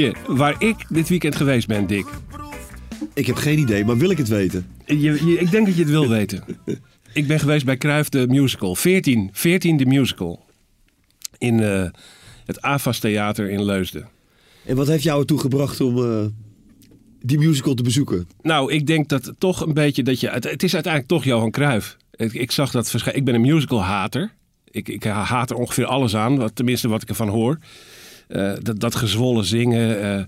je waar ik dit weekend geweest ben, Dick? Ik heb geen idee, maar wil ik het weten? Je, je- ik denk dat je het wil weten. Ik ben geweest bij Cruijff de Musical. 14, 14 de Musical. In eh, het AFAS Theater in Leusden. En wat heeft jou ertoe gebracht om eh, die musical te bezoeken? Nou, ik denk dat toch een beetje dat je... Het, het is uiteindelijk toch Johan Cruijff. Ik, ik zag dat verschijnen. Ik ben een musical-hater. Ik, ik haat er ongeveer alles aan. Wat, tenminste, wat ik ervan hoor. Eh, dat, dat gezwollen zingen... eh,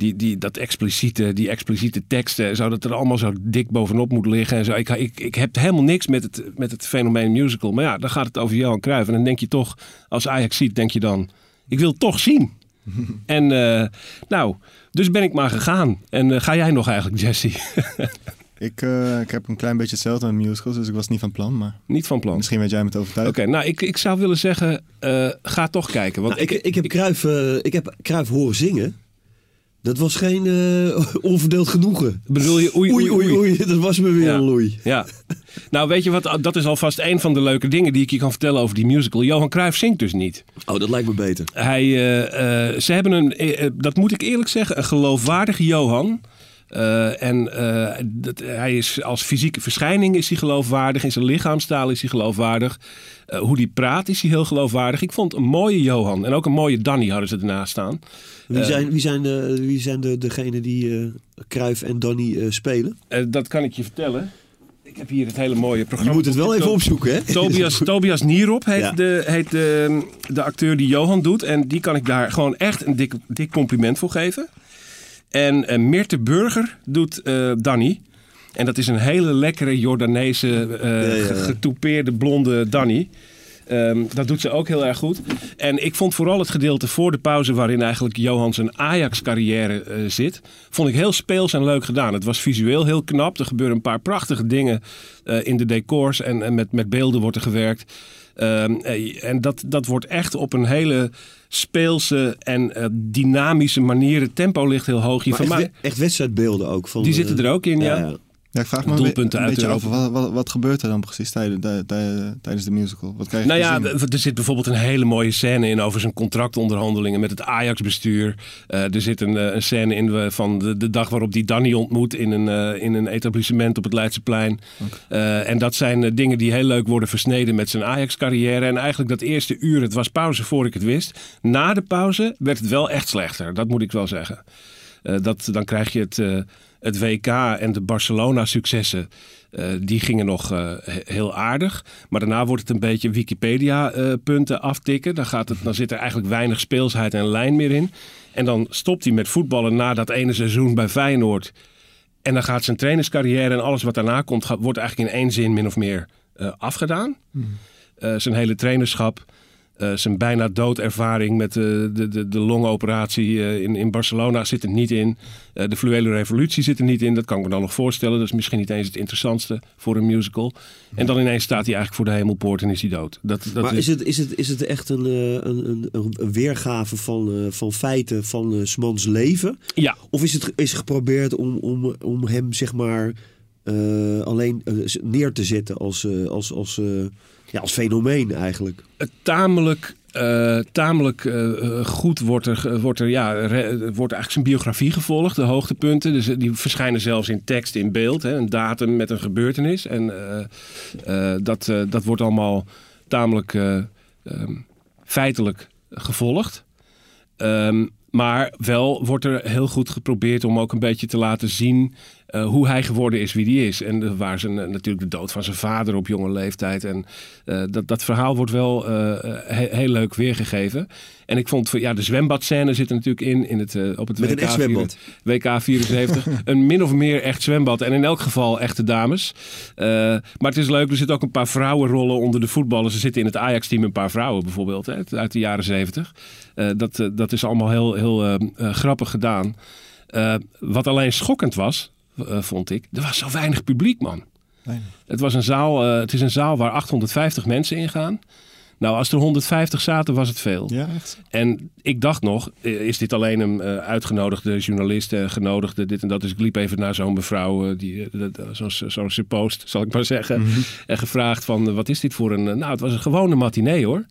die, die, dat expliciete, die expliciete teksten, zo dat er allemaal zo dik bovenop moet liggen en zo. Ik, ik, ik heb helemaal niks met het, met het fenomeen musical. Maar ja, dan gaat het over Johan Cruijff. En dan denk je toch, als Ajax ziet, denk je dan, ik wil het toch zien. en eh, nou, dus ben ik maar gegaan. En ga jij nog eigenlijk, Jesse? Ik, eh, ik heb een klein beetje hetzelfde met musicals, dus ik was niet van plan. Maar Niet van plan. misschien weet jij me het Oké, overtuigen. nou, ik, ik zou willen zeggen, eh, ga toch kijken. Want Nou, ik, ik, heb Cruijff, eh, ik heb Cruijff horen zingen. Dat was geen eh, onverdeeld genoegen. bedoel je, oei, Oei, oei, oei, dat was me weer Ja. een loei. Ja. Nou, weet je wat? Dat is alvast een van de leuke dingen die ik je kan vertellen over die musical. Johan Cruijff zingt dus niet. Oh, dat lijkt me beter. Hij, eh, eh, ze hebben een, eh, eh, dat moet ik eerlijk zeggen, een geloofwaardige Johan. Eh, en eh, dat, hij is als fysieke verschijning is hij geloofwaardig. In zijn lichaamstaal is hij geloofwaardig. Eh, hoe hij praat is hij heel geloofwaardig. Ik vond een mooie Johan. En ook een mooie Danny hadden ze ernaast staan. Wie zijn, wie zijn, de, wie zijn de, degenen die Cruijff en Danny spelen? Dat kan ik je vertellen. Ik heb hier het hele mooie Je programma. moet het wel even opzoeken, hè? Tobias, Tobias Nierop heet, Ja. de, heet de, de acteur die Johan doet. En die kan ik daar gewoon echt een dik, dik compliment voor geven. En eh Mirte Burger doet eh Danny. En dat is een hele lekkere Jordaanese, Ja, ja, ja. ge- getoupeerde blonde Danny. Ehm, dat doet ze ook heel erg goed. En ik vond vooral het gedeelte voor de pauze waarin eigenlijk Johan zijn Ajax-carrière zit, vond ik heel speels en leuk gedaan. Het was visueel heel knap. Er gebeuren een paar prachtige dingen in de decors en, en met, met beelden wordt er gewerkt. Ehm, eh, en dat, dat wordt echt op een hele speelse en eh, dynamische manier. Het tempo ligt heel hoog. Je Maar van echt, echt wedstrijdbeelden ook. Van, die zitten er ook in, ja. Ja. Ik vraag me een, Doelpunten een uit Europa. over. Wat, wat, wat gebeurt er dan precies tijdens, tij- tij- tijdens de musical? Wat krijg je Nou ja, er zit bijvoorbeeld een hele mooie scène in over zijn contractonderhandelingen met het Ajax-bestuur. Eh, er zit een, eh, een scène in van de, de dag waarop die Danny ontmoet in een, eh, in een etablissement op het Leidseplein. Eh, en dat zijn dingen die heel leuk worden versneden met zijn Ajax-carrière. En eigenlijk dat eerste uur, het was pauze voor ik het wist. Na de pauze werd het wel echt slechter, dat moet ik wel zeggen. Dat, dan krijg je het, het WK en de Barcelona-successen. eh, die gingen nog eh, he- heel aardig. Maar daarna wordt het een beetje Wikipedia-punten aftikken. Dan, gaat het, dan zit er eigenlijk weinig speelsheid en lijn meer in. En dan stopt hij met voetballen na dat ene seizoen bij Feyenoord. En dan gaat zijn trainerscarrière en alles wat daarna komt, gaat- wordt eigenlijk in één zin min of meer eh, afgedaan. Eh, zijn hele trainerschap. Eh, zijn bijna doodervaring met de, de, de, de longoperatie eh, in, in Barcelona zit er niet in. Eh, de fluwele revolutie zit er niet in. Dat kan ik me dan nog voorstellen. Dat is misschien niet eens het interessantste voor een musical. En dan ineens staat hij eigenlijk voor de hemelpoort en is hij dood. Dat, dat Maar is het, is, het, is het echt een, eh, een, een, een weergave van, eh, van feiten van eh, 's mans leven? Ja, Of is het is geprobeerd om, om, om hem zeg maar eh, alleen eh, neer te zetten als, eh, als, als, eh, ja, als fenomeen eigenlijk? tamelijk, eh, tamelijk eh, goed wordt er, wordt er, ja, wordt eigenlijk zijn biografie gevolgd, de hoogtepunten. Dus eh, die verschijnen zelfs in tekst, in beeld, hè, een datum met een gebeurtenis. En dat, dat wordt allemaal tamelijk eh, ehm, feitelijk gevolgd. Ehm, maar wel wordt er heel goed geprobeerd om ook een beetje te laten zien eh, hoe hij geworden is wie hij is. En er waar zijn, eh, natuurlijk de dood van zijn vader op jonge leeftijd. En eh, dat, dat verhaal wordt wel eh, he- heel leuk weergegeven. En ik vond, ja, de zwembadscène zit er natuurlijk in, in het, eh, op het Met een WK, echt zwembad. WK 74. een min of meer echt zwembad. En in elk geval echte dames. Eh, maar het is leuk, er zitten ook een paar vrouwenrollen onder de voetballers. Er zitten in het Ajax-team een paar vrouwen bijvoorbeeld, hè, uit de jaren 70. Eh, dat, eh, dat is allemaal heel, heel eh, eh, grappig gedaan. Eh, wat alleen schokkend was, eh, vond ik, er was zo weinig publiek, man. Weinig. Het, was een zaal, eh, het is een zaal waar 850 mensen in gaan. Nou, als er 150 zaten, was het veel. Ja, echt? En ik dacht nog, eh, is dit alleen een uitgenodigde journalist, genodigde dit en dat. Dus ik liep even naar zo'n mevrouw, zo'n zo'n suppost, zal ik maar zeggen. En gevraagd van, wat is dit voor een... nou, het was een gewone matinee hoor.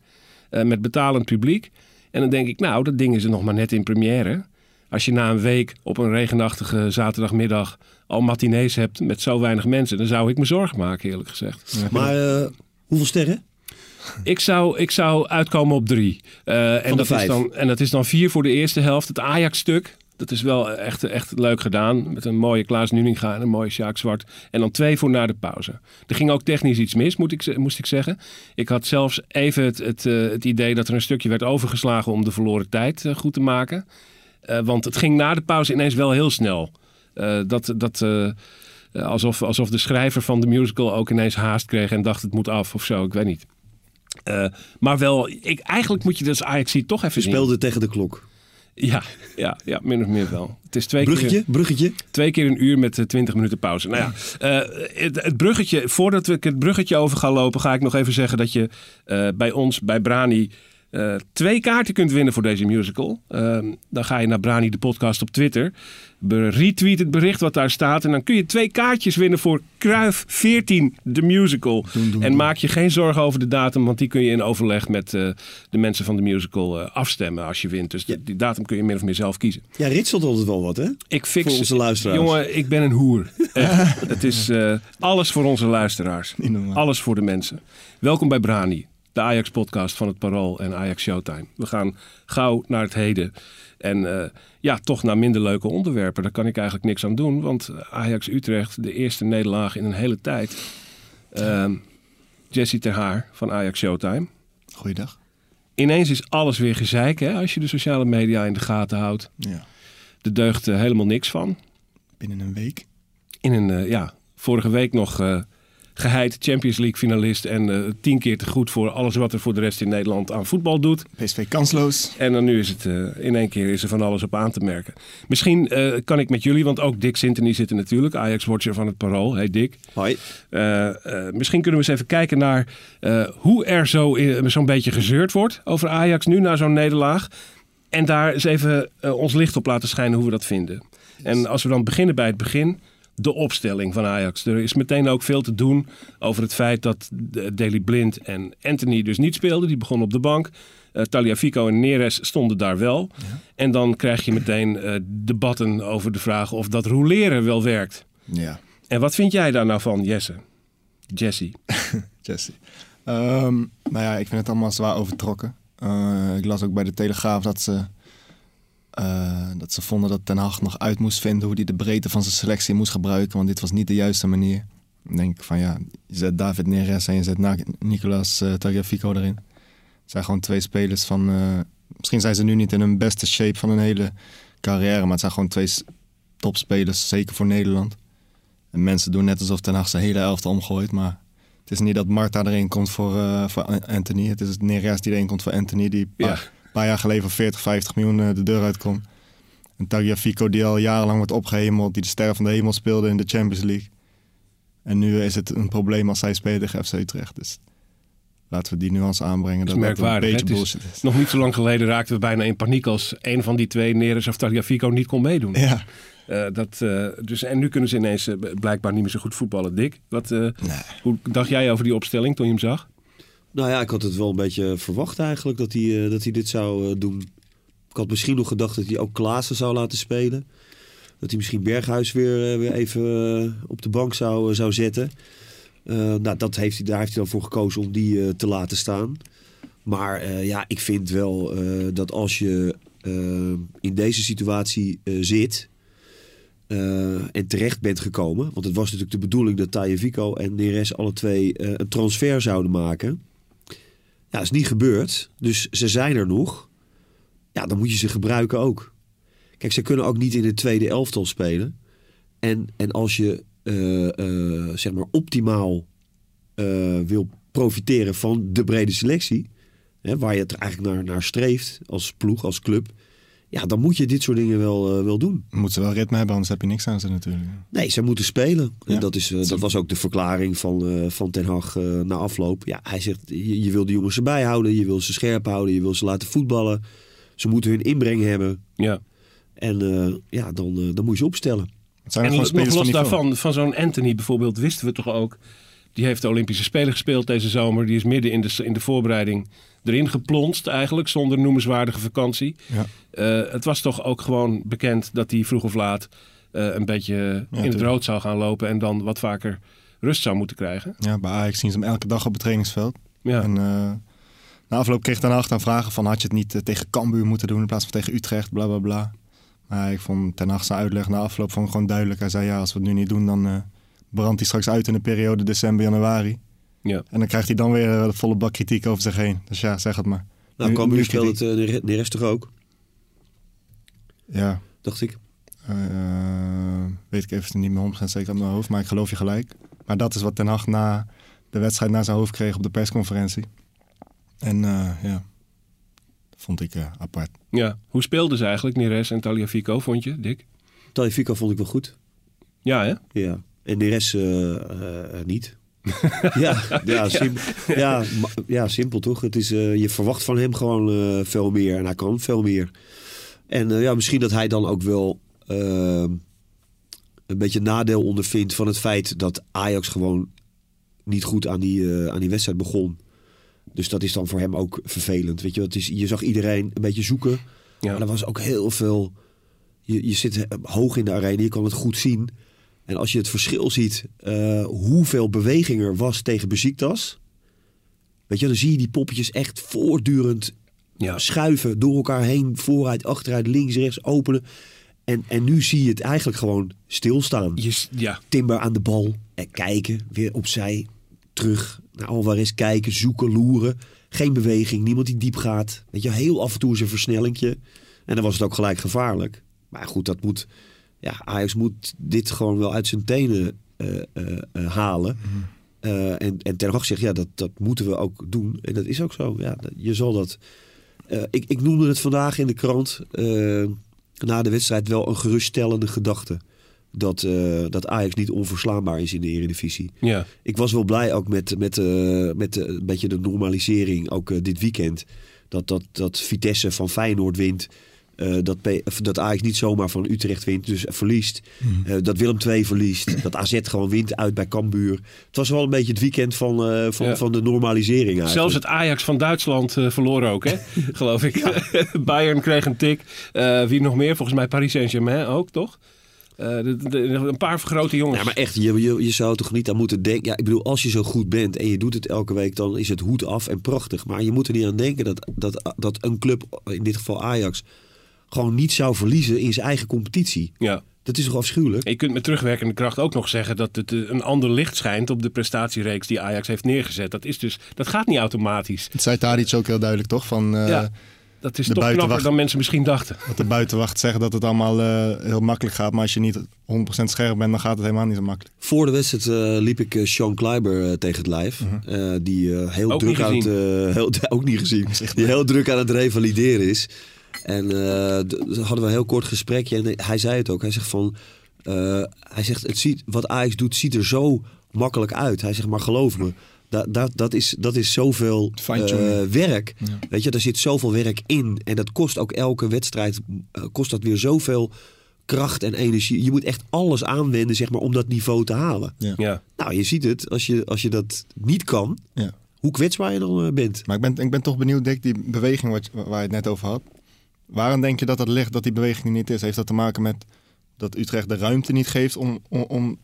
Met betalend publiek. En dan denk ik, nou, dat ding is er nog maar net in première. Als je na een week op een regenachtige zaterdagmiddag al matinees hebt met zo weinig mensen, dan zou ik me zorgen maken, eerlijk gezegd. Maar eh, hoeveel sterren? Ik zou, ik zou uitkomen op drie. Eh, en, dat is dan, en dat is dan vier voor de eerste helft. Het Ajax-stuk. Dat is wel echt, echt leuk gedaan. Met een mooie Klaas Nuninga en een mooie Sjaak Zwart. En dan twee voor na de pauze. Er ging ook technisch iets mis, moet ik, moest ik zeggen. Ik had zelfs even het, het, eh, het idee dat er een stukje werd overgeslagen om de verloren tijd goed te maken. Eh, want het ging na de pauze ineens wel heel snel. Eh, dat, dat, eh, alsof, alsof de schrijver van de musical ook ineens haast kreeg en dacht het moet af of zo. Ik weet niet. Maar wel, ik, eigenlijk moet je dus Ajax toch even Je zien. speelde tegen de klok. Ja, ja, ja, min of meer wel. Het is twee Bruggetje, keer, bruggetje. twee keer een uur met eh, 20 minuten pauze. Nou ja, het, het bruggetje, voordat ik het bruggetje over ga lopen, ga ik nog even zeggen dat je bij ons, bij Brani, eh, twee kaarten kunt winnen voor deze musical. Ehm, dan ga je naar Brani de podcast op Twitter. Retweet het bericht wat daar staat. En dan kun je twee kaartjes winnen voor Kruif 14, de musical. en maak je geen zorgen over de datum, want die kun je in overleg met eh, de mensen van de musical eh, afstemmen als je wint. Dus die- die datum kun je min of meer zelf kiezen. Ja, ritselt altijd wel wat, hè? Ik fix Voor onze luisteraars. Jongen, ik ben een hoer. Het is alles voor onze luisteraars. Alles voor de mensen. Welkom bij Brani, de Ajax-podcast van het Parool en Ajax Showtime. We gaan gauw naar het heden. En eh, ja, toch naar minder leuke onderwerpen. Daar kan ik eigenlijk niks aan doen. Want Ajax-Utrecht, de eerste nederlaag in een hele tijd. Ehm Jesse Ter Haar van Ajax Showtime. Goeiedag. Ineens is alles weer gezeik hè, als je de sociale media in de gaten houdt. Ja. Er deugt eh, helemaal niks van. Binnen een week. in een, eh, ja, vorige week nog geheid Champions League finalist en eh, tien keer te goed voor alles wat er voor de rest in Nederland aan voetbal doet. PSV kansloos. En dan nu is het eh, in één keer is er van alles op aan te merken. Misschien eh, kan ik met jullie, want ook Dick Sintony zit er natuurlijk, Ajax-watcher van het Parool. Hey Dick. Hoi. Misschien kunnen we eens even kijken naar hoe er zo zo'n beetje gezeurd wordt over Ajax nu na zo'n nederlaag. En daar eens even ons licht op laten schijnen hoe we dat vinden. En als we dan beginnen bij het begin, de opstelling van Ajax. Er is meteen ook veel te doen over het feit dat de- Daley Blind en Anthony dus niet speelden. Die begonnen op de bank. Eh Taliafico en Neres stonden daar wel. En dan krijg je meteen eh, debatten over de vraag of dat roleren wel werkt. Ja. En wat vind jij daar nou van, Jesse? Jesse. Jesse. Ehm, nou ja, ik vind het allemaal zwaar overtrokken. Eh, ik las ook bij de Telegraaf dat ze, eh, dat ze vonden dat Ten Hag nog uit moest vinden hoe hij de breedte van zijn selectie moest gebruiken. Want dit was niet de juiste manier. Dan denk ik van ja, je zet David Neres en je zet Nicolas uh, Tagliafico erin. Het zijn gewoon twee spelers van... eh, misschien zijn ze nu niet in hun beste shape van hun hele carrière. Maar het zijn gewoon twee topspelers, zeker voor Nederland. En mensen doen net alsof Ten Hag zijn hele elfte omgooit. Maar het is niet dat Marta erin komt voor, eh, voor Anthony. Het is Neres die erin komt voor Anthony. Die Ja. Paar, paar jaar geleden voor 40, 50 miljoen eh, de deur uitkomt. En Tagliafico die al jarenlang wordt opgehemeld. Die de ster van de hemel speelde in de Champions League. En nu is het een probleem als zij spelen tegen FC Utrecht. Dus laten we die nuance aanbrengen. Dat is dat een merkwaardig. beetje is is. nog niet zo lang geleden raakten we bijna in paniek als een van die twee, Neres of Tagliafico, niet kon meedoen. Ja. Eh, dat, eh, dus, en nu kunnen ze ineens blijkbaar niet meer zo goed voetballen. Dick, wat, Nee. hoe dacht jij over die opstelling toen je hem zag? Nou ja, ik had het wel een beetje verwacht eigenlijk dat hij, eh, dat hij dit zou eh, doen. Ik had misschien nog gedacht dat hij ook Klaassen zou laten spelen. Dat hij misschien Berghuis weer, eh, weer even op de bank zou, zou zetten. Nou, dat heeft hij, daar heeft hij dan voor gekozen om die te laten staan. Maar ja, ik vind wel dat als je in deze situatie zit en terecht bent gekomen. Want het was natuurlijk de bedoeling dat Tajevico en Neres alle twee een transfer zouden maken. Ja, dat is niet gebeurd. Dus ze zijn er nog. Ja, dan moet je ze gebruiken ook. Kijk, ze kunnen ook niet in het tweede elftal spelen. En, en als je eh, eh, zeg maar optimaal eh, wil profiteren van de brede selectie, hè, waar je het eigenlijk naar, naar streeft als ploeg, als club, Ja, dan moet je dit soort dingen wel, eh, wel doen. Moeten ze wel ritme hebben, anders heb je niks aan ze natuurlijk. Nee, ze moeten spelen. Ja. En dat, is, eh, dat was ook de verklaring van, eh, van Ten Hag eh, na afloop. Ja, hij zegt, je, je wil de jongens erbij houden. Je wil ze scherp houden. Je wil ze laten voetballen. Ze moeten hun inbreng hebben. Ja. En eh, ja, dan, eh, dan moet je ze opstellen. Het zijn er En gewoon nog spelers van los daarvan, van zo'n Anthony bijvoorbeeld, wisten we toch ook. Die heeft de Olympische Spelen gespeeld deze zomer. Die is midden in de, in de voorbereiding erin geplonst eigenlijk, zonder noemenswaardige vakantie. Ja. Eh, het was toch ook gewoon bekend dat hij vroeg of laat eh, een beetje in het rood zou gaan lopen. En dan wat vaker rust zou moeten krijgen. Ja, bij Ajax zien ze hem elke dag op het trainingsveld. Ja, En eh, na afloop kreeg Ten Hag dan vragen van... had je het niet tegen Cambuur moeten doen in plaats van tegen Utrecht, bla bla bla. Maar ik vond Ten Hag zijn uitleg na afloop van gewoon duidelijk. Hij zei ja, als we het nu niet doen, dan brandt hij straks uit in de periode december, januari. Ja. En dan krijgt hij dan weer eh, de volle bak kritiek over zich heen. Dus ja, zeg het maar. Nou, Nu- Cambuur speelde het uh, de rest toch ook, Ja, dacht ik. eh, weet ik even niet meer 100% zeker uit mijn hoofd, maar ik geloof je gelijk. Maar dat is wat Ten Hag na de wedstrijd naar zijn hoofd kreeg op de persconferentie. En eh, ja, vond ik eh, apart. ja. Hoe speelden ze eigenlijk, Neres en Taliafico, vond je, Dick? Talifico vond ik wel goed. Ja, hè? Ja. En de rest eh, eh, niet. ja, ja, simpel, ja, ja, simpel toch? Het is, eh, je verwacht van hem gewoon eh, veel meer. En hij kan veel meer. En eh, ja, misschien dat hij dan ook wel eh, een beetje nadeel ondervindt van het feit dat Ajax gewoon niet goed aan die, aan die wedstrijd begon. Dus dat is dan voor hem ook vervelend. Weet je, het is, je zag iedereen een beetje zoeken. Ja. Maar er was ook heel veel. Je, je zit hoog in de arena, je kan het goed zien. En als je het verschil ziet, eh, hoeveel beweging er was tegen Besiktas. Weet je, dan zie je die poppetjes echt voortdurend Ja. schuiven door elkaar heen, vooruit, achteruit, links, rechts, openen. En, en nu zie je het eigenlijk gewoon stilstaan. Je, s- ja. Timber aan de bal en kijken, weer opzij, terug naar Alvarez kijken, zoeken, loeren. Geen beweging, niemand die diep gaat. Weet je, heel af en toe is een versnellingje. En dan was het ook gelijk gevaarlijk. Maar goed, dat moet, ja, Ajax moet dit gewoon wel uit zijn tenen eh, eh, eh, halen. Eh, en, en Ten Hag zegt, ja, dat, dat moeten we ook doen. En dat is ook zo. Ja, je zal dat... Ik, ik noemde het vandaag in de krant, na de wedstrijd, wel een geruststellende gedachte. Dat, dat Ajax niet onverslaanbaar is in de Eredivisie. ja. Ik was wel blij ook met, met, met een beetje de normalisering, ook dit weekend. Dat, dat, dat Vitesse van Feyenoord wint. Eh, dat, P- dat Ajax niet zomaar van Utrecht wint, dus verliest. Eh, dat Willem II verliest. dat AZ gewoon wint uit bij Cambuur. Het was wel een beetje het weekend van, eh, van, Ja. van de normalisering eigenlijk. Zelfs het Ajax van Duitsland eh verloor ook, hè? geloof ik. Bayern kreeg een tik. Eh, wie nog meer? Volgens mij Paris Saint-Germain ook, toch? Eh, de- de- de- een paar grote jongens. Ja, maar echt, je, je, je zou toch niet aan moeten denken. Ja, ik bedoel, als je zo goed bent en je doet het elke week, dan is het hoed af en prachtig. Maar je moet er niet aan denken dat, dat, dat een club, in dit geval Ajax, gewoon niet zou verliezen in zijn eigen competitie. Ja. Dat is toch afschuwelijk? En je kunt met terugwerkende kracht ook nog zeggen dat het eh, een ander licht schijnt op de prestatiereeks die Ajax heeft neergezet. Dat, is dus, dat gaat niet automatisch. Het zei Tadic ook heel duidelijk, toch? Van, eh, Ja. Dat is de toch buitenwacht- knapper dan mensen misschien dachten. Dat de buitenwacht zeggen dat het allemaal eh, heel makkelijk gaat. Maar als je niet 100% scherp bent, dan gaat het helemaal niet zo makkelijk. Voor de wedstrijd eh, liep ik Sean Kleiber tegen het lijf. Eh, die eh, heel Ook druk niet aan het... eh, heel, ook niet gezien. Die heel druk aan het revalideren is. En eh, d- hadden we een heel kort gesprekje. En hij zei het ook. Hij zegt van... eh, hij zegt, het ziet, wat Ajax doet, ziet er zo makkelijk uit. Hij zegt, maar geloof me. Dat, dat, dat, is, dat is zoveel eh, werk. Ja. Weet je, er zit zoveel werk in. En dat kost ook elke wedstrijd... eh, kost dat weer zoveel kracht en energie. Je moet echt alles aanwenden zeg maar, om dat niveau te halen. Ja. Nou, je ziet het. Als je, als je dat niet kan, Ja. hoe kwetsbaar je dan eh, bent. Maar ik ben, ik ben toch benieuwd, Dick, die beweging wat, waar je het net over had. Waarom denk je dat dat ligt, dat die beweging er niet is? Heeft dat te maken met dat Utrecht de ruimte niet geeft om, om, om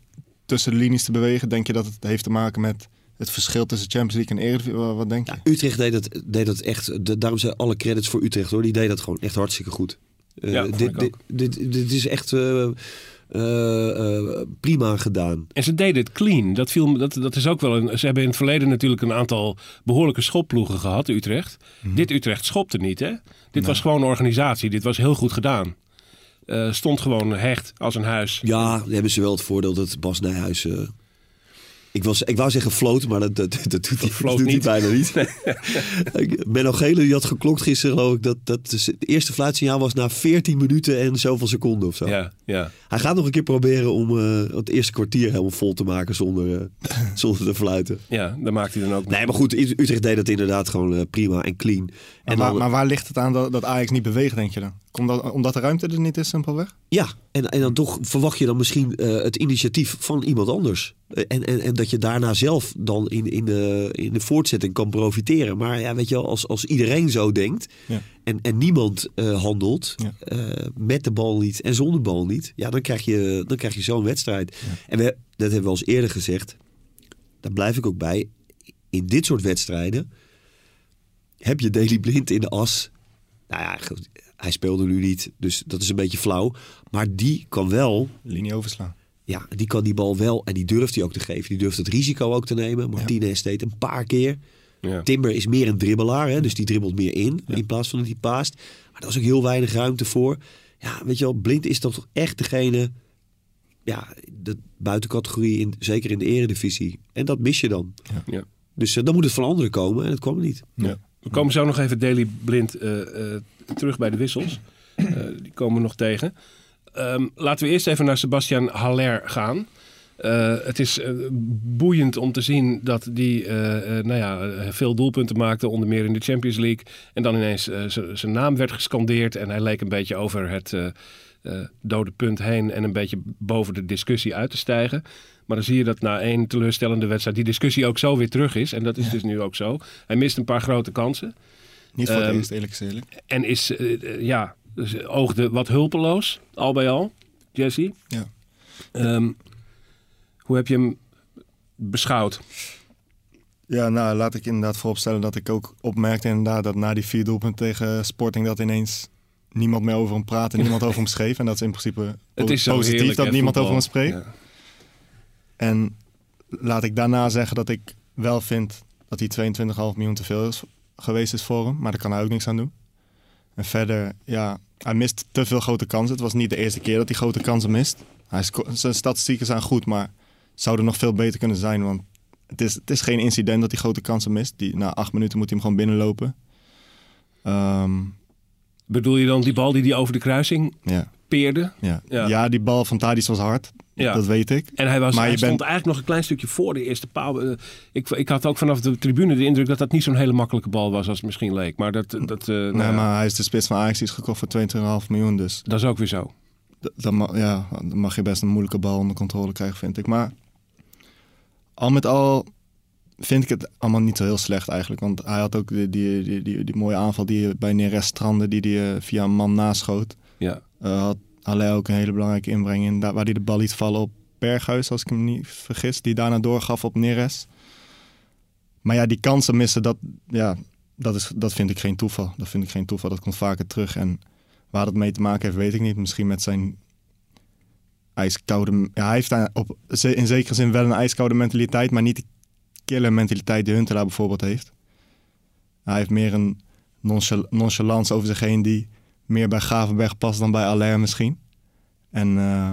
tussen de linies te bewegen? Denk je dat het heeft te maken met het verschil tussen Champions League en Eredivisie? Wat, denk je? Ja, Utrecht deed dat, deed dat echt. de- daarom zijn alle credits voor Utrecht hoor. Die deed dat gewoon echt hartstikke goed. Eh, Ja, dit, dit, dit, dit is echt eh, prima gedaan. En ze deden het clean. Dat, viel, dat, dat is ook wel een. Ze hebben in het verleden natuurlijk een aantal behoorlijke schopploegen gehad, Utrecht. Dit Utrecht schopte niet, hè? Dit was gewoon organisatie. Dit was heel goed gedaan. Eh, stond gewoon hecht als een huis. Ja, hebben ze wel het voordeel dat Bas Nijhuis eh, Ik, was, ik wou zeggen floot, maar dat, dat, dat doet, doet hij niet. bijna niet. Menno Gele die had geklokt gisteren geloof ik dat, dat de eerste fluitsignaal was na 14 minuten en zoveel seconden of zo. Ja, ja. Hij gaat nog een keer proberen om eh, het eerste kwartier helemaal vol te maken zonder, eh, zonder te fluiten. ja, daar maakt hij dan ook Nee, maar goed, U- Utrecht deed dat inderdaad gewoon eh, prima en clean. Maar, En waar, dan, maar waar ligt het aan dat, dat Ajax niet beweegt, denk je dan? Komt dat, omdat de ruimte er niet is, simpelweg? Ja, en, en dan toch verwacht je dan misschien eh, het initiatief van iemand anders. Eh, En, en, en dat je daarna zelf dan in, in, de, in de voortzetting kan profiteren. Maar ja, weet je wel, als, als iedereen zo denkt Ja. en, en niemand eh, handelt Ja. met de bal niet en zonder bal niet, ja, dan krijg je, dan krijg je zo'n wedstrijd. En we, dat hebben we al eens eerder gezegd, daar blijf ik ook bij. In dit soort wedstrijden heb je Daily Blind in de as. Nou ja, goed, hij speelde nu niet, dus dat is een beetje flauw. Maar die kan wel, Linie overslaan. ja, die kan die bal wel en die durft hij ook te geven. Die durft het risico ook te nemen. Martinez deed een paar keer. Ja. Timber is meer een dribbelaar, hè, dus die dribbelt meer in in plaats van dat hij paast. Maar daar is ook heel weinig ruimte voor. Ja, weet je wel, Blind is toch echt degene, ja, de buitencategorie, in, zeker in de eredivisie. En dat mis je dan. Ja. Dus eh, dan moet het van anderen komen en het kwam niet. Ja. We komen zo nog even Daily Blind eh, eh, terug bij de wissels. Eh, die komen we nog tegen. Ehm, laten we eerst even naar Sebastian Haller gaan. Het is boeiend om te zien dat die nou ja, veel doelpunten maakte, onder meer in de Champions League. En dan ineens zijn naam werd gescandeerd en hij leek een beetje over het dode punt heen en een beetje boven de discussie uit te stijgen. Maar dan zie je dat na één teleurstellende wedstrijd die discussie ook zo weer terug is. En dat is dus nu ook zo. Hij mist een paar grote kansen. Niet voor het Ehm, eerst, eerlijk eerlijk. En is, eh, eh, ja, dus oogde wat hulpeloos, al bij al, Jesse. Ja. Ehm, hoe heb je hem beschouwd? Ja, nou, laat ik inderdaad vooropstellen dat ik ook opmerkte inderdaad dat na die vier doelpunten tegen Sporting dat ineens niemand meer over hem praatte, niemand over hem schreef. En dat is in principe is positief heerlijk, dat hè, niemand over hem spreekt. Ja. En laat ik daarna zeggen dat ik wel vind dat die 22,5 miljoen te veel is geweest is voor hem. Maar daar kan hij ook niks aan doen. En verder, ja, hij mist te veel grote kansen. Het was niet de eerste keer dat hij grote kansen mist. Hij zijn statistieken zijn goed, maar zouden nog veel beter kunnen zijn. Want het is, het is geen incident dat hij grote kansen mist. Die, na acht minuten moet hij hem gewoon binnenlopen. Ehm, Bedoel je dan die bal die hij over de kruising ja, peerde? ja. Ja. Ja. die bal van Tadic was hard. Ja. Dat weet ik. En hij, was, Maar hij je stond bent- eigenlijk nog een klein stukje voor de eerste paal. Eh, Ik, ik had ook vanaf de tribune de indruk dat dat niet zo'n hele makkelijke bal was als het misschien leek. Maar dat, dat, eh, nou nee, ja, maar hij is de spits van Ajax. Die is gekocht voor 22,5 miljoen. Dus dat is ook weer zo. Ja, dan mag je best een moeilijke bal onder controle krijgen, vind ik. Maar al met al vind ik het allemaal niet zo heel slecht eigenlijk. Want hij had ook die, die, die, die, die mooie aanval die bij Neres strandde, die hij via een man naschoot. Eh had Halle ook een hele belangrijke inbreng in, daar, waar hij de bal liet vallen op Berghuis, als ik hem niet vergis. Die daarna doorgaf op Neres. Maar ja, die kansen missen, dat, ja, dat, is, dat vind ik geen toeval. Dat vind ik geen toeval. Dat komt vaker terug. En waar dat mee te maken heeft, weet ik niet. Misschien met zijn ijskoude... Hij heeft op, in zekere zin wel een ijskoude mentaliteit, maar niet de killer mentaliteit die Huntelaar bijvoorbeeld heeft. Hij heeft meer een nonchal- nonchalance over zich heen die meer bij Gavenberg past dan bij Allaire misschien. En eh,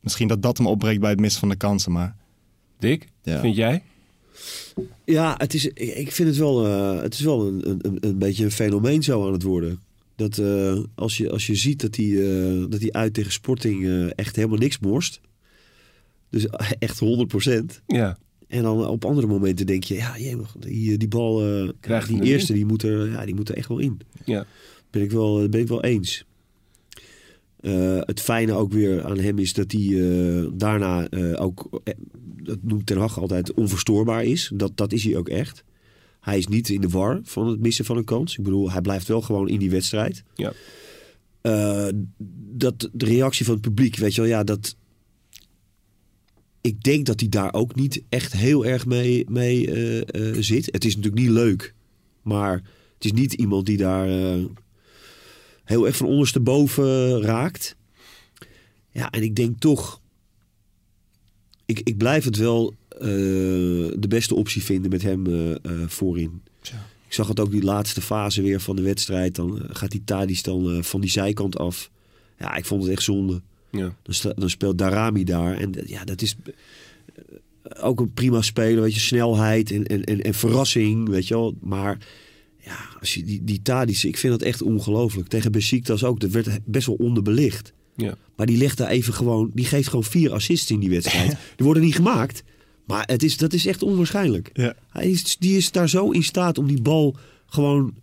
misschien dat dat hem opbreekt bij het missen van de kansen, maar... Dick, Ja. vind jij? Ja, het is, ik vind het wel, eh, het is wel een, een, een beetje een fenomeen zo aan het worden. Dat eh, als, je, als je ziet dat hij, eh, dat hij uit tegen Sporting eh, echt helemaal niks morst. Dus echt 100%. Ja. En dan op andere momenten denk je, ja, jemig, die, die bal, eh, Krijgt die eerste, die moet, er, ja, die moet er echt wel in. Ja. Ben ik wel, ben ik wel eens. Eh, het fijne ook weer aan hem is dat hij eh, daarna eh, ook, dat noemt Ten Hag altijd, onverstoorbaar is. Dat, dat is hij ook echt. Hij is niet in de war van het missen van een kans. Ik bedoel, hij blijft wel gewoon in die wedstrijd. Ja. Dat, de reactie van het publiek, weet je wel, ja, dat... Ik denk dat hij daar ook niet echt heel erg mee, mee zit. Het is natuurlijk niet leuk, maar het is niet iemand die daar heel erg van ondersteboven raakt. Ja, en ik denk toch... Ik, ik blijf het wel eh, de beste optie vinden met hem eh, eh, voorin. Ik zag het ook die laatste fase weer van de wedstrijd. Dan gaat die Tadis dan van die zijkant af. Ja, ik vond het echt zonde. Ja. Dan, dan speelt Darami daar. En ja, dat is... ook een prima speler, weet je, snelheid en, en, en, en verrassing, weet je wel. Maar ja, als je die, die Tadic, ik vind dat echt ongelooflijk. Tegen Besiktas ook, dat werd best wel onderbelicht. Ja. Maar die legt daar even gewoon, die geeft gewoon vier assists in die wedstrijd. die worden niet gemaakt, maar het is, dat is echt onwaarschijnlijk. Ja. Hij is, die is daar zo in staat om die bal gewoon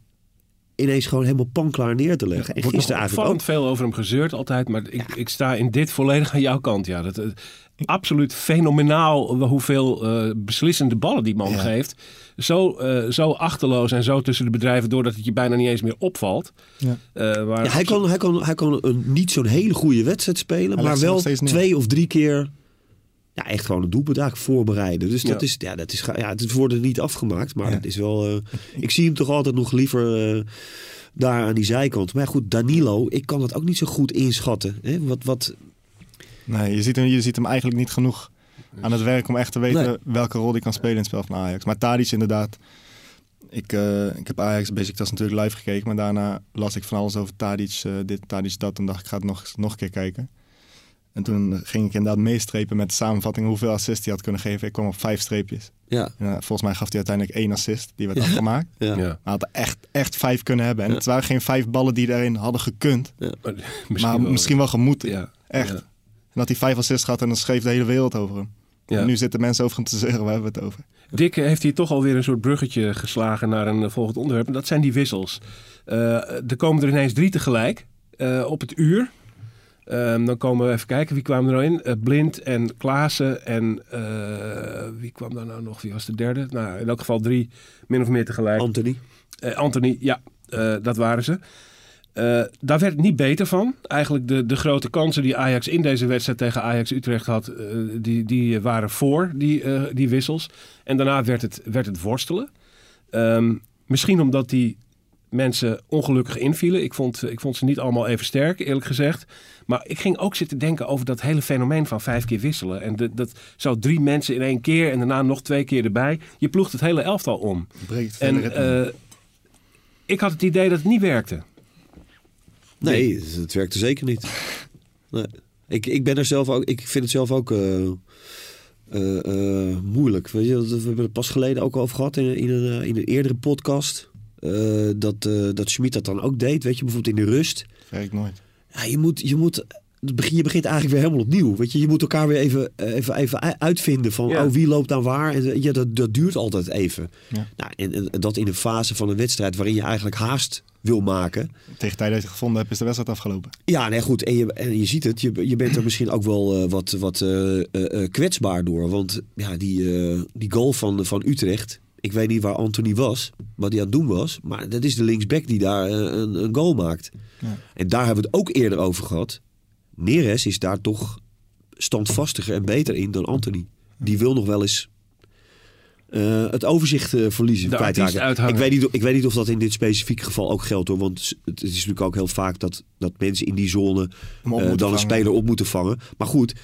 ineens gewoon helemaal panklaar neer te leggen. En gisteren eigenlijk ook. veel over hem gezeurd altijd. Maar ik, ik sta in dit volledig aan jouw kant. Ja, dat, eh, absoluut fenomenaal hoeveel eh, beslissende ballen die man Ja. geeft. Zo, eh, zo achterloos en zo tussen de bedrijven door dat het je bijna niet eens meer opvalt. Ja. Eh, waar Ja, hij kan, hij kan, hij kan een, niet zo'n hele goede wedstrijd spelen, Hij maar wel twee of drie keer ja, echt gewoon een doelpunt eigenlijk voorbereiden. Dus dat Ja. is, ja, dat is, ja, het wordt er niet afgemaakt, maar Ja. het is wel. eh, ik zie hem toch altijd nog liever eh, daar aan die zijkant. Maar goed, Danilo, ik kan dat ook niet zo goed inschatten. Hè? Wat, wat, Nee, je ziet, hem, je ziet hem eigenlijk niet genoeg aan het werk om echt te weten Nee. welke rol hij kan spelen in het spel van Ajax. Maar Tadic inderdaad. Ik, eh, ik heb Ajax Besiktas natuurlijk live gekeken, maar daarna las ik van alles over Tadic, dit, Tadic, dat. En dacht ik, ga het nog, nog een keer kijken. En toen ging ik inderdaad meestrepen met de samenvatting hoeveel assists hij had kunnen geven. Ik kwam op vijf streepjes. ja, En, volgens mij gaf hij uiteindelijk één assist, die werd afgemaakt. ja. Ja. Maar hij had er echt, echt vijf kunnen hebben. En Ja. het waren geen vijf ballen die daarin hadden gekund. Maar, maar misschien wel gemoeten. Ja. Echt. Ja. En dat hij vijf assists gehad en dan schreef de hele wereld over hem. Ja. En nu zitten mensen over hem te zeuren, waar hebben we het over? Dick heeft hier toch alweer een soort bruggetje geslagen naar een volgend onderwerp. En dat zijn die wissels. Eh, er komen er ineens drie tegelijk eh, op het uur. Ehm, dan komen we even kijken, wie kwamen er nou in? Eh, Blind en Klaassen en eh, wie kwam daar nou nog? Wie was de derde? Nou, in elk geval drie, min of meer tegelijk. Anthony. Eh, Anthony, ja, dat waren ze. Daar werd het niet beter van. Eigenlijk de, de grote kansen die Ajax in deze wedstrijd tegen Ajax Utrecht had, die, die waren voor die, die wissels. En daarna werd het, werd het worstelen. Ehm, misschien omdat die mensen ongelukkig invielen. Ik vond, ik vond ze niet allemaal even sterk, eerlijk gezegd. Maar ik ging ook zitten denken over dat hele fenomeen van vijf keer wisselen. En de, dat zou drie mensen in één keer en daarna nog twee keer erbij. Je ploegt het hele elftal om. Breekt En eh, ik had het idee dat het niet werkte. Nee, het- het werkte zeker niet. Nee. Ik, ik ben er zelf ook. Ik vind het zelf ook eh, eh, moeilijk. Weet je, we hebben het pas geleden ook over gehad in, in, een, in een eerdere podcast. Eh, dat, eh dat Schmid dat dan ook deed. Weet je, bijvoorbeeld in de rust. Werkt nooit. Ja, je moet. Je moet het begin- je begint eigenlijk weer helemaal opnieuw. Weet je, je moet elkaar weer even, eh, even, even uitvinden van Ja. oh, wie loopt dan waar. En ja, dat, dat duurt altijd even. Ja. Nou, en, en dat in een fase van een wedstrijd waarin je eigenlijk haast wil maken. Tegen tijd dat je het gevonden hebt, is de wedstrijd afgelopen. Ja, nee, goed. En je, en je ziet het, je, je bent er misschien ook wel eh, wat, wat eh, eh, eh, kwetsbaar door. Want ja, die, eh, die goal van, van Utrecht. Ik weet niet waar Anthony was, wat hij aan het doen was. Maar dat is de linksback die daar eh, een, een goal maakt. Ja. En daar hebben we het ook eerder over gehad. Neres is daar toch standvastiger en beter in dan Anthony. Die wil nog wel eens eh, het overzicht eh, verliezen. Kwijtraken. Ik weet, niet, ik weet niet of dat in dit specifieke geval ook geldt hoor. Want het is natuurlijk ook heel vaak dat, dat mensen in die zone eh, dan een speler op moeten vangen. Maar goed,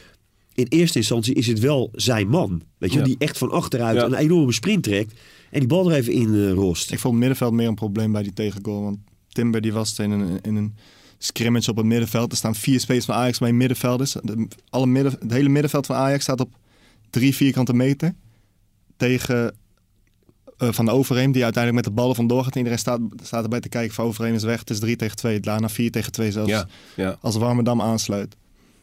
in eerste instantie is het wel zijn man. Weet je, Ja. die echt van achteruit Ja. een enorme sprint trekt. En die bal er even in eh, rost. Ik vond het middenveld meer een probleem bij die tegengoal. Want Timber die was in een, in een scrimmage op het middenveld. Er staan vier spelers van Ajax bij middenvelders. De, alle midden, het hele middenveld van Ajax staat op drie vierkante meter. Tegen eh, Van de Overheem, die uiteindelijk met de ballen vandoor gaat. Iedereen staat, staat erbij te kijken. Van Overheem is weg. Het is 3 tegen 2. Daarna 4 tegen 2 zelfs. Ja, ja. Als Warmerdam aansluit.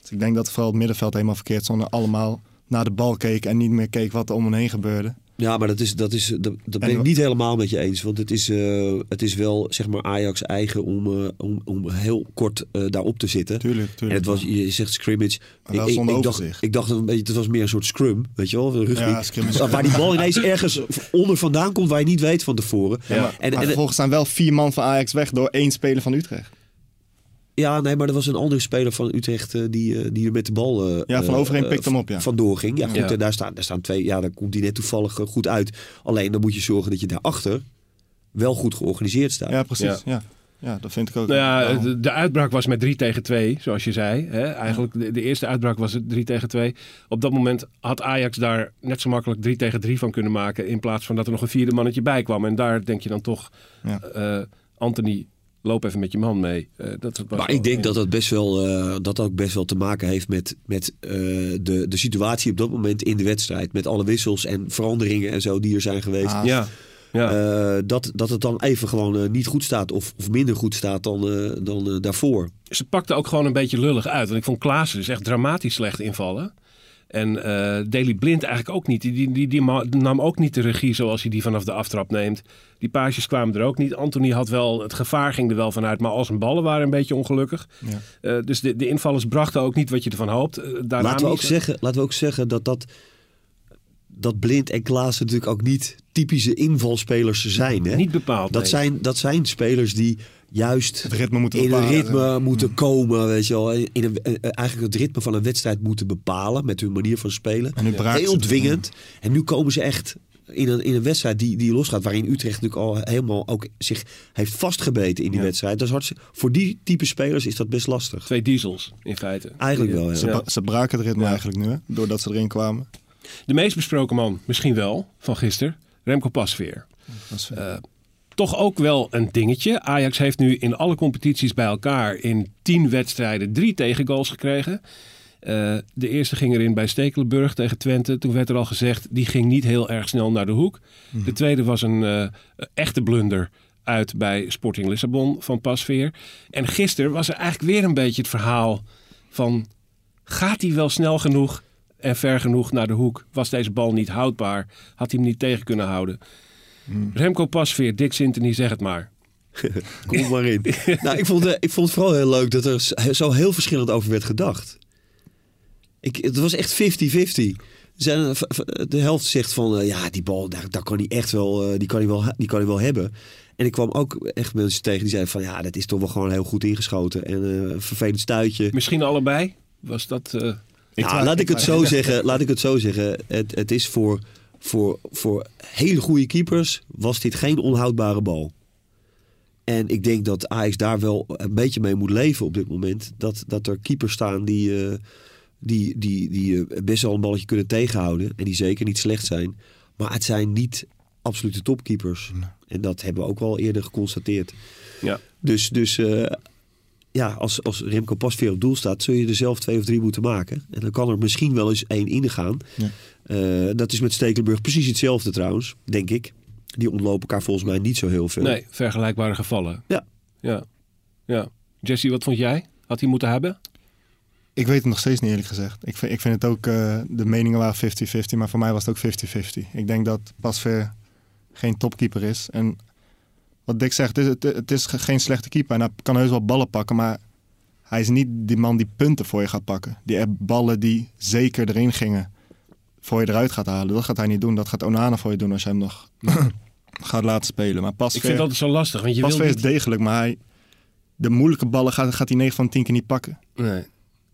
Dus ik denk dat vooral het middenveld helemaal verkeerd zonder allemaal naar de bal keken en niet meer keek wat er om hen heen gebeurde. Ja, maar dat, is, dat, is, dat, dat ben En ik niet helemaal met je eens. Want het is, eh, het is wel zeg maar Ajax eigen om, eh, om, om heel kort eh, daarop te zitten. Tuurlijk, tuurlijk. En het was, je zegt scrimmage. Ik, ik, zonder ik, dacht, ik dacht een beetje, het was meer een soort scrum, weet je wel, rugby. Ja, scrimmage. Waar die bal ineens ergens onder vandaan komt waar je niet weet van tevoren. Ja, maar, En- maar en- vervolgens zijn wel vier man van Ajax weg door één speler van Utrecht. Ja, nee, maar er was een andere speler van Utrecht eh, die, eh, die er met de bal eh, Ja, Van Overheem eh, pikt hem op, ja. vandoor ging. Ja, goed, Ja. en daar staan, daar staan twee. Ja, daar komt hij net toevallig goed uit. Alleen dan moet je zorgen dat je daarachter wel goed georganiseerd staat. Ja, precies. Ja. Ja. Ja. dat vind ik ook. Nou de, de uitbraak was met 3 tegen 2, zoals je zei. Hè? Eigenlijk de, de eerste uitbraak was het 3 tegen 2. Op dat moment had Ajax daar net zo makkelijk 3 tegen 3 van kunnen maken. In plaats van dat er nog een vierde mannetje bij kwam. En daar denk je dan toch, Ja. eh, Anthony loop even met je man mee. Eh, dat was Maar ik denk dat dat best wel, eh, dat ook best wel te maken heeft met, met eh, de, de situatie op dat moment in de wedstrijd. Met alle wissels en veranderingen en zo die er zijn geweest. Ah, Ja, ja. Eh, dat, dat het dan even gewoon niet goed staat of, of minder goed staat dan, eh, dan daarvoor. ze pakte ook gewoon een beetje lullig uit. Want ik vond Klaassen dus echt dramatisch slecht invallen. En eh Daley Blind eigenlijk ook niet. Die, die, die, nam ook niet de regie zoals hij die vanaf de aftrap neemt. Die paasjes kwamen er ook niet. Anthony had wel, het gevaar ging er wel vanuit. Maar al zijn ballen waren een beetje ongelukkig. Ja. Eh, dus de, de invallers brachten ook niet wat je ervan hoopt. Daarna Laten we, ook zeggen, laten we ook zeggen dat dat, dat Blind en Klaassen natuurlijk ook niet typische invalspelers zijn. Hè? Niet bepaald. Dat, nee. zijn, dat zijn spelers die juist Het ritme moeten in een ritme moeten komen. Weet je wel. In een, eh, eigenlijk het ritme van een wedstrijd moeten bepalen met hun manier van spelen. En nu braken ze Heel het. dwingend. En nu komen ze echt in een, in een wedstrijd die, die losgaat. Waarin Utrecht natuurlijk al helemaal ook zich heeft vastgebeten in die Ja. wedstrijd. Dat is hartstikke, voor die type spelers is dat best lastig. Twee diesels, in feite. Eigenlijk wel, ja. Ze, ze braken het ritme Ja. eigenlijk nu, hè, doordat ze erin kwamen. De meest besproken man, misschien wel, van gisteren. Remco Pasveer. Eh, toch ook wel een dingetje. Ajax heeft nu in alle competities bij elkaar in tien wedstrijden drie tegengoals gekregen. Eh, de eerste ging erin bij Stekelenburg tegen Twente. Toen werd er al gezegd, die ging niet heel erg snel naar de hoek. De tweede was een eh, echte blunder uit bij Sporting Lissabon van Pasveer. En gisteren was er eigenlijk weer een beetje het verhaal van... gaat hij wel snel genoeg en ver genoeg naar de hoek? Was deze bal niet houdbaar? Had hij hem niet tegen kunnen houden? Remco Pasveer, Dick Sintony, zeg het maar. Kom maar in. nou, ik, vond, eh, ik vond het vooral heel leuk dat er zo heel verschillend over werd gedacht. Ik, het was echt 50-50. Er zijn- v- v- De helft zegt van, eh, ja, die bal, daar, daar kan hij echt wel, eh, die kan hij wel, die kan hij wel hebben. En ik kwam ook echt mensen tegen die zeiden van, ja, dat is toch wel gewoon heel goed ingeschoten. En eh, een vervelend stuitje. Misschien allebei? Was dat... eh, Nou, twijfel- laat ik het zo zeggen. Laat ik het zo zeggen. Het, het is voor, voor, voor hele goede keepers was dit geen onhoudbare bal. En ik denk dat Ajax daar wel een beetje mee moet leven op dit moment. Dat, dat er keepers staan die, eh, die, die, die eh, best wel een balletje kunnen tegenhouden. En die zeker niet slecht zijn. Maar het zijn niet absolute topkeepers. En dat hebben we ook wel eerder geconstateerd. ja. Dus, dus eh, ja, als, als Remco Pasveer op doel staat, zul je er zelf twee of drie moeten maken. En dan kan er misschien wel eens één ingaan. Ja. Eh, dat is met Stekelenburg precies hetzelfde trouwens, denk ik. Die ontlopen elkaar volgens mij niet zo heel veel. Nee, vergelijkbare gevallen. Ja. Ja. ja. Jesse, wat vond jij? Had hij moeten hebben? Ik weet het nog steeds niet eerlijk gezegd. Ik vind, ik vind het ook, eh, de meningen waren 50-50, maar voor mij was het ook 50-50. Ik denk dat Pasveer geen topkeeper is. En wat Dick zegt, het, het, het is ge- geen slechte keeper. En hij kan heus wel ballen pakken, maar hij is niet die man die punten voor je gaat pakken. Die ballen die zeker erin gingen, voor je eruit gaat halen. Dat gaat hij niet doen. Dat gaat Onana voor je doen als je hem nog gaat laten spelen. Maar Ik vind het altijd zo lastig, want je wil Pasveer is degelijk, maar hij, de moeilijke ballen gaat, gaat hij 9 van 10 keer niet pakken. Nee.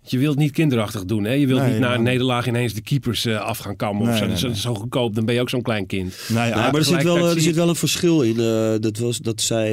Je wilt niet kinderachtig doen, hè? Je wilt Nee, niet na een nederlaag ineens de keepers eh, af gaan kammen of zo. nee, Dat is- dat is zo goedkoop, dan ben je ook zo'n klein kind. Nee, Ja, ja, maar er zit, wel, er zit wel een verschil in. eh, dat, was, dat zij,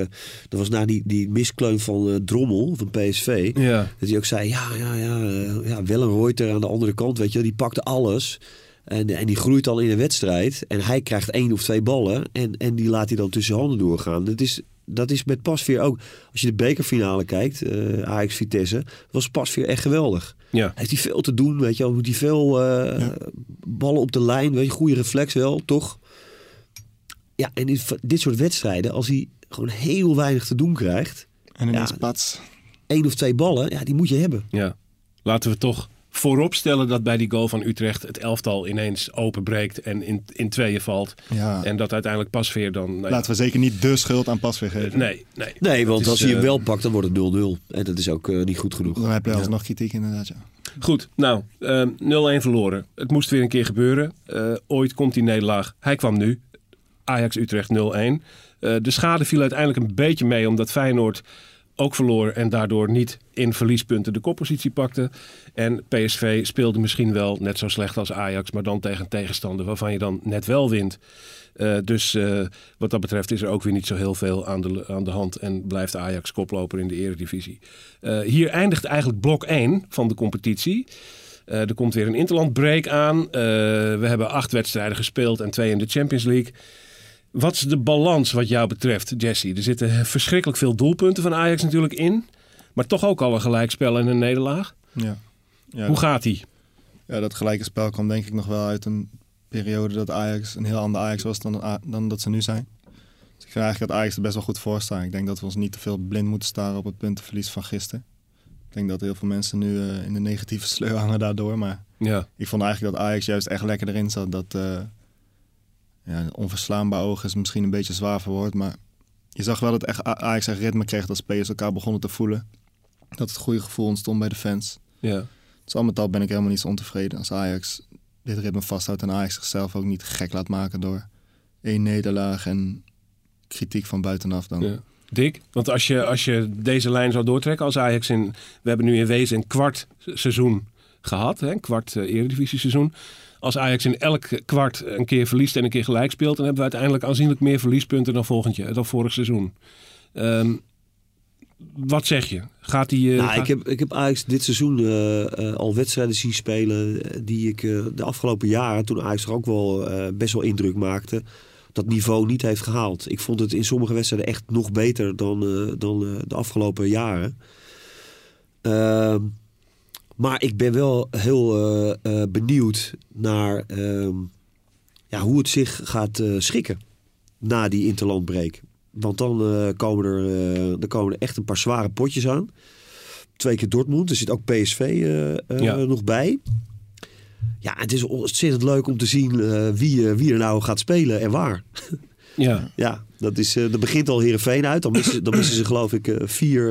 eh, dat was na die, die miskleun van eh, Drommel van PSV. Ja. Dat hij ook zei, ja, ja, ja, ja Wellenreuter aan de andere kant, weet je, die pakte alles. En, en die groeit al in een wedstrijd. En hij krijgt één of twee ballen. En, en die laat hij dan tussen handen doorgaan. Dat is, dat is met Pasveer ook. Als je de bekerfinale kijkt, eh Ajax Vitesse, was Pasveer echt geweldig. Ja. Heeft hij veel te doen, weet je wel. Moet hij veel eh, Ja. ballen op de lijn, weet je, goede reflex wel, toch? Ja, en in dit soort wedstrijden, als hij gewoon heel weinig te doen krijgt, En ineens Ja. pats. één of twee ballen, ja, die moet je hebben. ja. Laten we toch vooropstellen dat bij die goal van Utrecht het elftal ineens openbreekt en in, in tweeën valt. Ja. En dat uiteindelijk Pasveer dan... nou ja, Laten we zeker niet de schuld aan Pasveer geven. Nee, nee. Nee, Dat want is, als hij hem eh, wel pakt, dan wordt het 0-0. En dat is ook eh, niet goed genoeg. Dan heb je alsnog kritiek inderdaad, ja. Goed, nou, ehm, 0-1 verloren. Het moest weer een keer gebeuren. Eh, ooit komt die nederlaag. Hij kwam nu. Ajax-Utrecht 0-1. Eh, de schade viel uiteindelijk een beetje mee omdat Feyenoord ook verloor en daardoor niet in verliespunten de koppositie pakte. En PSV speelde misschien wel net zo slecht als Ajax, maar dan tegen tegenstander waarvan je dan net wel wint. Eh, dus eh, wat dat betreft is er ook weer niet zo heel veel aan de, aan de hand en blijft Ajax koploper in de eredivisie. Eh, hier eindigt eigenlijk blok 1 van de competitie. Er komt weer een interlandbreak aan. We hebben acht wedstrijden gespeeld en twee in de Champions League. Wat is de balans wat jou betreft, Jesse? Er zitten verschrikkelijk veel doelpunten van Ajax natuurlijk in. Maar toch ook al een gelijkspel en een nederlaag. Ja. Ja, Hoe gaat die? ja, dat gelijke spel kwam denk ik nog wel uit een periode dat Ajax een heel ander Ajax was dan, dan dat ze nu zijn. Dus ik vind eigenlijk dat Ajax er best wel goed voor staan. Ik denk dat we ons niet te veel blind moeten staren op het puntenverlies van gisteren. Ik denk dat heel veel mensen nu eh, in de negatieve sleur hangen daardoor. Maar Ja, ik vond eigenlijk dat Ajax juist echt lekker erin zat. Dat eh ja, onverslaanbaar oog is misschien een beetje zwaar verwoord. Maar je zag wel dat echt Ajax echt ritme kreeg. Dat spelers elkaar begonnen te voelen. Dat het goede gevoel ontstond bij de fans. ja. Dus al met al ben ik helemaal niet zo ontevreden als Ajax dit ritme vasthoudt en Ajax zichzelf ook niet gek laat maken door één nederlaag en kritiek van buitenaf dan. ja. Dick, want als je, als je deze lijn zou doortrekken als Ajax in... We hebben nu in wezen een kwart seizoen gehad, hè, een kwart eh, eredivisie seizoen. Als Ajax in elk kwart een keer verliest en een keer gelijk speelt... dan hebben we uiteindelijk aanzienlijk meer verliespunten dan, volgend jaar, dan vorig seizoen. Ehm, wat zeg je? Gaat die... eh, Nou, gaat- ik, heb, ik heb Ajax dit seizoen eh, eh, al wedstrijden zien spelen die ik de afgelopen jaren, toen Ajax er ook wel best wel indruk maakte, dat niveau niet heeft gehaald. Ik vond het in sommige wedstrijden echt nog beter dan, dan de afgelopen jaren. Maar ik ben wel heel eh, eh, benieuwd naar ehm, ja, hoe het zich gaat eh, schikken na die interlandbreek. Want dan komen, er, dan komen er echt een paar zware potjes aan. Twee keer Dortmund. Er zit ook PSV Ja. nog bij. Ja, het is ontzettend leuk om te zien wie, wie er nou gaat spelen en waar. ja, Ja, dat, is, eh dat begint al Heerenveen uit. Dan missen, dan missen ze geloof ik eh, vier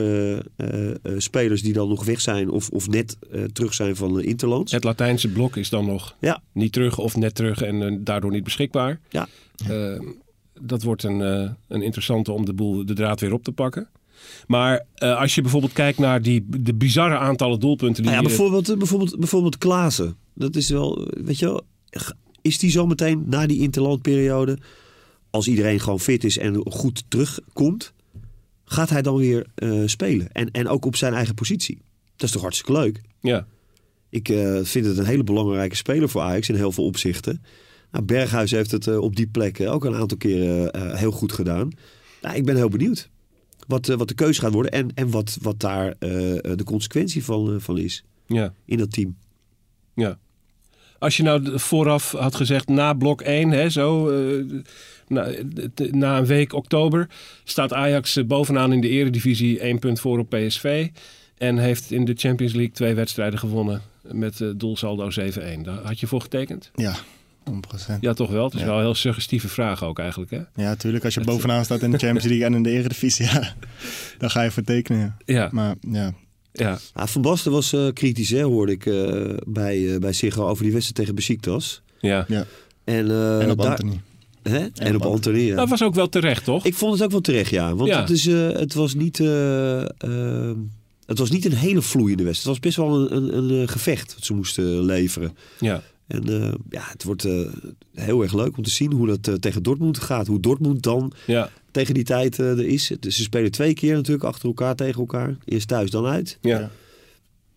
eh, spelers die dan nog weg zijn of, of net terug zijn van Interlands. het Latijnse blok is dan nog Ja. niet terug of net terug en daardoor niet beschikbaar. Ja. Dat wordt een, een interessante om de, boel, de draad weer op te pakken. Maar als je bijvoorbeeld kijkt naar die, de bizarre aantallen doelpunten die Nou ja, hier- bijvoorbeeld, bijvoorbeeld, bijvoorbeeld Klaassen. Dat is wel, weet je wel, is die zo meteen na die interlandperiode, als iedereen gewoon fit is en goed terugkomt, gaat hij dan weer eh, spelen? En, en ook op zijn eigen positie. Dat is toch hartstikke leuk? Ja, Ik eh, vind het een hele belangrijke speler voor Ajax in heel veel opzichten. Nou, Berghuis heeft het eh, op die plek ook een aantal keren heel goed gedaan. Nou, ik ben heel benieuwd wat, wat de keuze gaat worden en, en wat, wat daar de consequentie van, van is ja, in dat team. ja. Als je nou vooraf had gezegd na blok 1, hè, zo, na, na een week oktober, staat Ajax eh, bovenaan in de eredivisie één punt voor op PSV. En heeft in de Champions League twee wedstrijden gewonnen met eh, doelsaldo 7-1. Daar had je voor getekend? Ja, 100%. Ja, toch wel. Het is Ja. wel een heel suggestieve vraag ook eigenlijk. Hè? Ja, natuurlijk. Als je Het- bovenaan staat in de Champions League en in de Eredivisie, ja, dan ga je voor tekenen. ja. Ja, Maar ja, ja, Ah, van Basten was eh, kritisch, hè, hoorde ik eh, bij, eh bij Siggo over die wedstrijd tegen Besiktas. ja. En, eh, en op daar- Anthony. Hè? En, op ja. Dat was ook wel terecht, toch? Ik vond het ook wel terecht, ja. Want Ja. Het, is, eh, het, was niet, eh, eh, het was niet een hele vloeiende wedstrijd. Het was best wel een, een, een eh, gevecht wat ze moesten leveren. Ja, En eh, ja, het wordt eh, heel erg leuk om te zien hoe dat tegen Dortmund gaat. Hoe Dortmund dan ja, tegen die tijd eh, er is. Dus ze spelen twee keer natuurlijk achter elkaar tegen elkaar. Eerst thuis, dan uit. ja.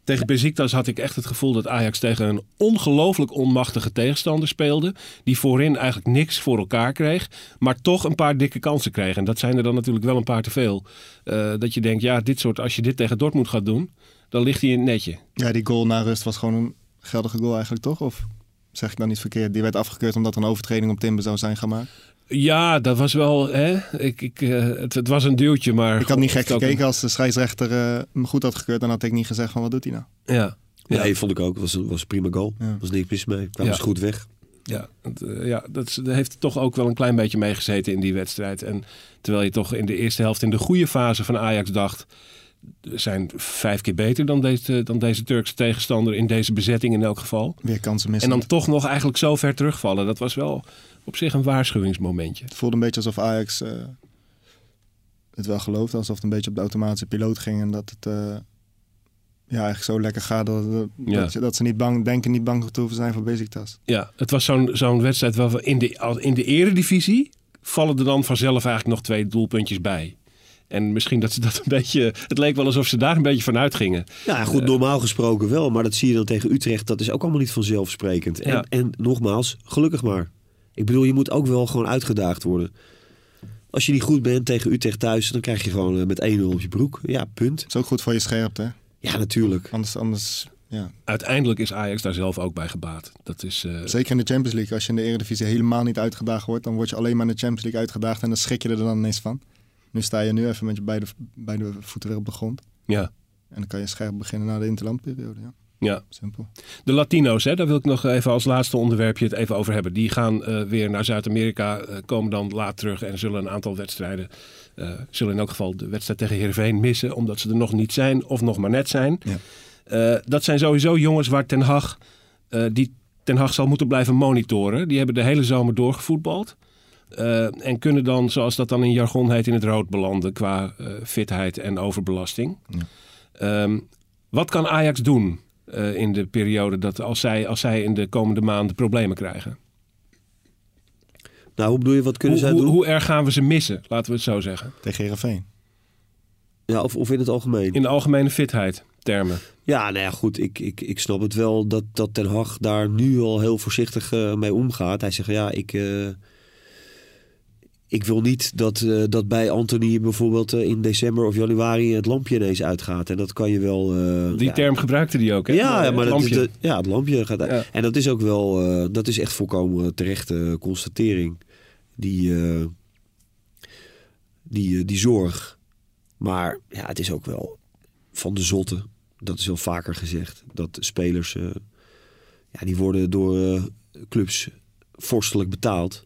Tegen Besiktas had ik echt het gevoel dat Ajax tegen een ongelooflijk onmachtige tegenstander speelde. Die voorin eigenlijk niks voor elkaar kreeg. Maar toch een paar dikke kansen kreeg. En dat zijn er dan natuurlijk wel een paar te veel. Eh, dat je denkt, ja, dit soort, als je dit tegen Dortmund gaat doen, dan ligt hij in het netje. Ja, die goal na rust was gewoon een geldige goal eigenlijk, toch? Of zeg ik dan niet verkeerd? Die werd afgekeurd omdat er een overtreding op Timber zou zijn gemaakt. Ja, dat was wel, hè? Ik, ik, eh, het, het was een duwtje, maar... Ik had niet gek gekeken. Als de scheidsrechter eh, hem goed had gekeurd, dan had ik niet gezegd van wat doet hij nou? Ja, Ja, ja. vond ik ook. Het was, een- was een prima goal. Ja. was niks mis mee. Kwam Ja. ze goed weg. Ja, het, eh, ja dat heeft toch ook wel een klein beetje meegezeten in die wedstrijd. En terwijl je toch in de eerste helft in de goede fase van Ajax dacht... zijn vijf keer beter dan deze, dan deze Turkse tegenstander in deze bezetting in elk geval. Weer kansen En missen. dan toch nog eigenlijk zo ver terugvallen. Dat was wel op zich een waarschuwingsmomentje. Het voelde een beetje alsof Ajax eh, het wel geloofde. Alsof het een beetje op de automatische piloot ging. En dat het eh, ja, eigenlijk zo lekker gaat dat, dat, Ja. dat, dat ze niet bang, denken niet bang te hoeven zijn voor Besiktas. Ja, het was zo'n zo'n wedstrijd waar we in de, in de eredivisie... vallen er dan vanzelf eigenlijk nog twee doelpuntjes bij. En misschien dat ze dat een beetje... Het leek wel alsof ze daar een beetje van uitgingen. Ja, goed, normaal gesproken wel. Maar dat zie je dan tegen Utrecht. Dat is ook allemaal niet vanzelfsprekend. En, Ja. en nogmaals, gelukkig maar. Ik bedoel, je moet ook wel gewoon uitgedaagd worden. Als je niet goed bent tegen Utrecht thuis, dan krijg je gewoon eh, met 1-0 op je broek. Ja, punt. Dat is ook goed voor je scherpte. hè? Ja, natuurlijk. Anders, anders ja. Uiteindelijk is Ajax daar zelf ook bij gebaat. Dat is, eh, Zeker in de Champions League. Als je in de Eredivisie helemaal niet uitgedaagd wordt, dan word je alleen maar in de Champions League uitgedaagd en dan schrik je er dan ineens van. Nu sta je nu even met je beide, beide voeten weer op de grond. ja, En dan kan je scherp beginnen na de interlandperiode. Ja, ja. simpel. De Latino's, hè, daar wil ik nog even als laatste onderwerpje het even over hebben. Die gaan eh, weer naar Zuid-Amerika, eh, komen dan laat terug en zullen een aantal wedstrijden, eh, zullen in elk geval de wedstrijd tegen Heerenveen missen, omdat ze er nog niet zijn of nog maar net zijn. Ja. Dat zijn sowieso jongens waar Ten Hag, die Ten Hag zal moeten blijven monitoren. Die hebben de hele zomer doorgevoetbald. Eh, en kunnen dan, zoals dat dan in jargon heet, in het rood belanden qua eh, fitheid en overbelasting. Ja. Ehm, wat kan Ajax doen eh, in de periode dat als zij, als zij in de komende maanden problemen krijgen? Nou, hoe bedoel je, wat kunnen Hoe, zij hoe, doen? hoe erg gaan we ze missen, laten we het zo zeggen? Tegen Heerenveen. Ja, of, of in het algemeen? In de algemene fitheid termen. Ja, nou ja, goed. Ik, ik, ik snap het wel dat, dat Ten Hag daar nu al heel voorzichtig eh, mee omgaat. Hij zegt, ja, ik, eh, ik wil niet dat, eh, dat bij Anthony bijvoorbeeld eh, in december of januari het lampje ineens uitgaat. En dat kan je wel... eh, Die ja, term gebruikte die ook, hè? Ja, Het maar dat, lampje. dat- ja, het lampje gaat uit. Ja. En dat is ook wel, dat is echt volkomen terechte constatering. Die, die, die zorg. Maar ja, het is ook wel van de zotte. Dat is wel vaker gezegd. Dat spelers, ja, die worden door clubs vorstelijk betaald.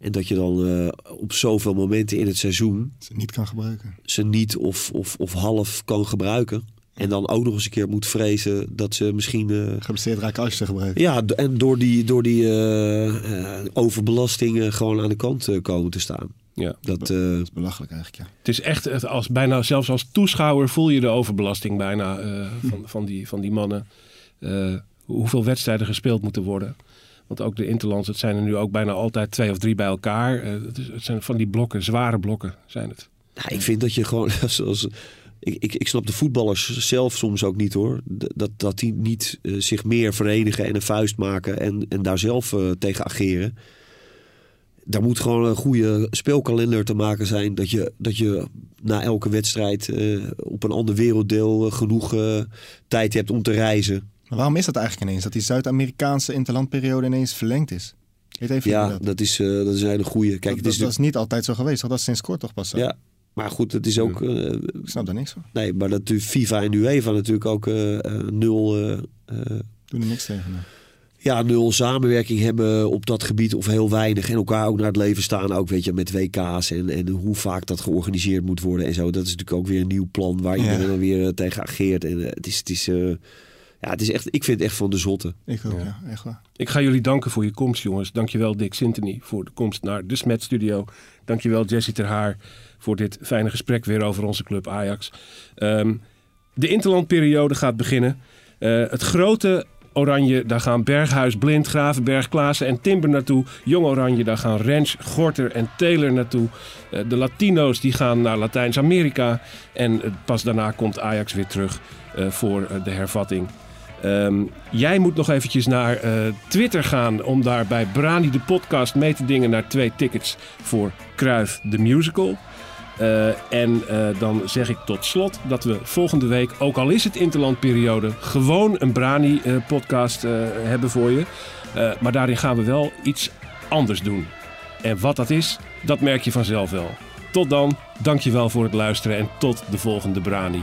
En dat je dan eh, op zoveel momenten in het seizoen Ze niet kan gebruiken. ze niet of, of, of half kan gebruiken. En dan ook nog eens een keer moet vrezen dat ze misschien. eh, Geblesseerd raken als je ze gebruikt. ja, en door die, door die eh, eh, overbelasting eh, gewoon aan de kant komen te staan. Ja. Dat, eh, Dat is belachelijk eigenlijk, ja. Het is echt, het- als, bijna, zelfs als toeschouwer voel je de overbelasting bijna eh, van, van, die, van die mannen. Eh, hoeveel wedstrijden gespeeld moeten worden. Want ook de Interlands, het zijn er nu ook bijna altijd twee of drie bij elkaar. Eh, het, zijn van die blokken, zware blokken zijn het. nou, ik vind dat je gewoon. Zoals, ik, ik, ik snap de voetballers zelf soms ook niet hoor. Dat, dat die niet eh, zich meer verenigen en een vuist maken en, en daar zelf eh, tegen ageren. Daar moet gewoon een goede speelkalender te maken zijn. Dat je, dat je na elke wedstrijd op een ander werelddeel genoeg tijd hebt om te reizen. Maar waarom is dat eigenlijk ineens? Dat die Zuid-Amerikaanse interlandperiode ineens verlengd is? Even Ja, dat. dat is, eh, dat is een hele goede. Kijk, dat, het is dat is niet altijd zo geweest. Dat is sinds kort toch pas zo? ja, maar goed, het is ook. eh, Ik snap daar niks van. nee, maar dat de FIFA en UEFA natuurlijk ook eh, eh, nul. eh, eh, Doe er niks tegen. nee. ja, nul samenwerking hebben op dat gebied of heel weinig. En elkaar ook naar het leven staan. Ook weet je, met WK's en, en hoe vaak dat georganiseerd moet worden en zo. Dat is natuurlijk ook weer een nieuw plan waar Ja. iedereen dan weer tegen ageert. En het is, het is, eh, ja, het is echt, ik vind het echt van de zotte. Ik ook, Ja. ja. Echt waar. Ik ga jullie danken voor je komst, jongens. Dankjewel Dick Sintony voor de komst naar de Smet Studio. Dankjewel Jessie Ter Haar voor dit fijne gesprek weer over onze club Ajax. Ehm, de interlandperiode gaat beginnen. Eh, het grote Oranje, daar gaan Berghuis, Blind, Gravenberg, Klaassen en Timber naartoe. Jong Oranje, daar gaan Rens, Gorter en Taylor naartoe. Eh, de Latino's die gaan naar Latijns-Amerika. En eh, pas daarna komt Ajax weer terug eh, voor de hervatting. Ehm, jij moet nog eventjes naar eh, Twitter gaan om daar bij Brani de podcast mee te dingen naar twee tickets voor Kruif de Musical. Eh, en eh, dan zeg ik tot slot dat we volgende week, ook al is het interlandperiode, gewoon een Brani podcast eh, hebben voor je. Maar daarin gaan we wel iets anders doen. En wat dat is, dat merk je vanzelf wel. Tot dan, dankjewel voor het luisteren en tot de volgende Brani.